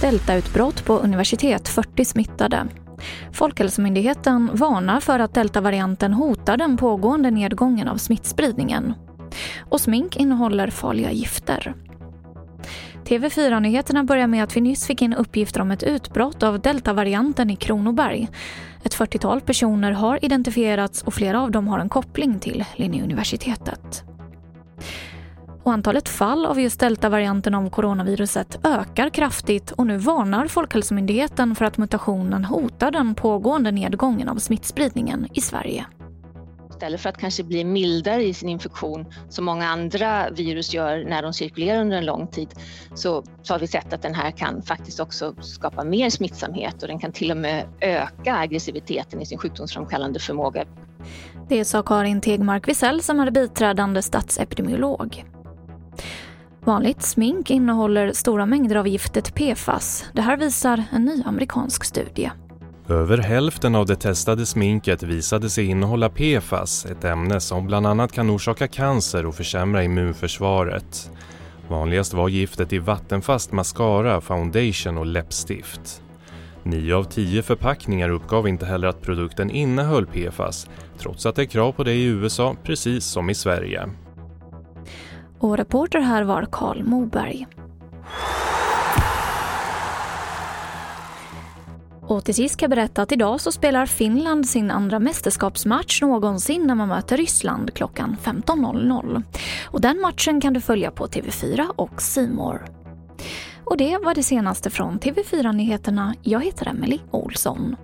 Deltautbrott på universitet, 40 smittade. Folkhälsomyndigheten varnar för att deltavarianten hotar den pågående nedgången av smittspridningen. Och smink innehåller farliga gifter. TV4-nyheterna börjar med att vi nyss fick in uppgifter om ett utbrott av deltavarianten i Kronoberg. Ett 40-tal personer har identifierats och flera av dem har en koppling till Linnéuniversitetet. Och antalet fall av just deltavarianten av coronaviruset ökar kraftigt och nu varnar Folkhälsomyndigheten för att mutationen hotar den pågående nedgången av smittspridningen i Sverige. Istället för att kanske bli mildare i sin infektion som många andra virus gör när de cirkulerar under en lång tid så, så har vi sett att den här kan faktiskt också skapa mer smittsamhet och den kan till och med öka aggressiviteten i sin sjukdomsframkallande förmåga. Det sa Karin Tegmark Wisell som är biträdande statsepidemiolog. Vanligt smink innehåller stora mängder av giftet PFAS. Det här visar en ny amerikansk studie. Över hälften av det testade sminket visade sig innehålla PFAS, ett ämne som bland annat kan orsaka cancer och försämra immunförsvaret. Vanligast var giftet i vattenfast mascara, foundation och läppstift. Nio av tio förpackningar uppgav inte heller att produkten innehöll PFAS, trots att det är krav på det i USA precis som i Sverige. Och reporter här var Karl Moberg. Och till sist ska jag berätta att idag så spelar Finland sin andra mästerskapsmatch någonsin när man möter Ryssland klockan 15.00. Och den matchen kan du följa på TV4 och Simor. Och det var det senaste från TV4 Nyheterna. Jag heter Emily Olsson.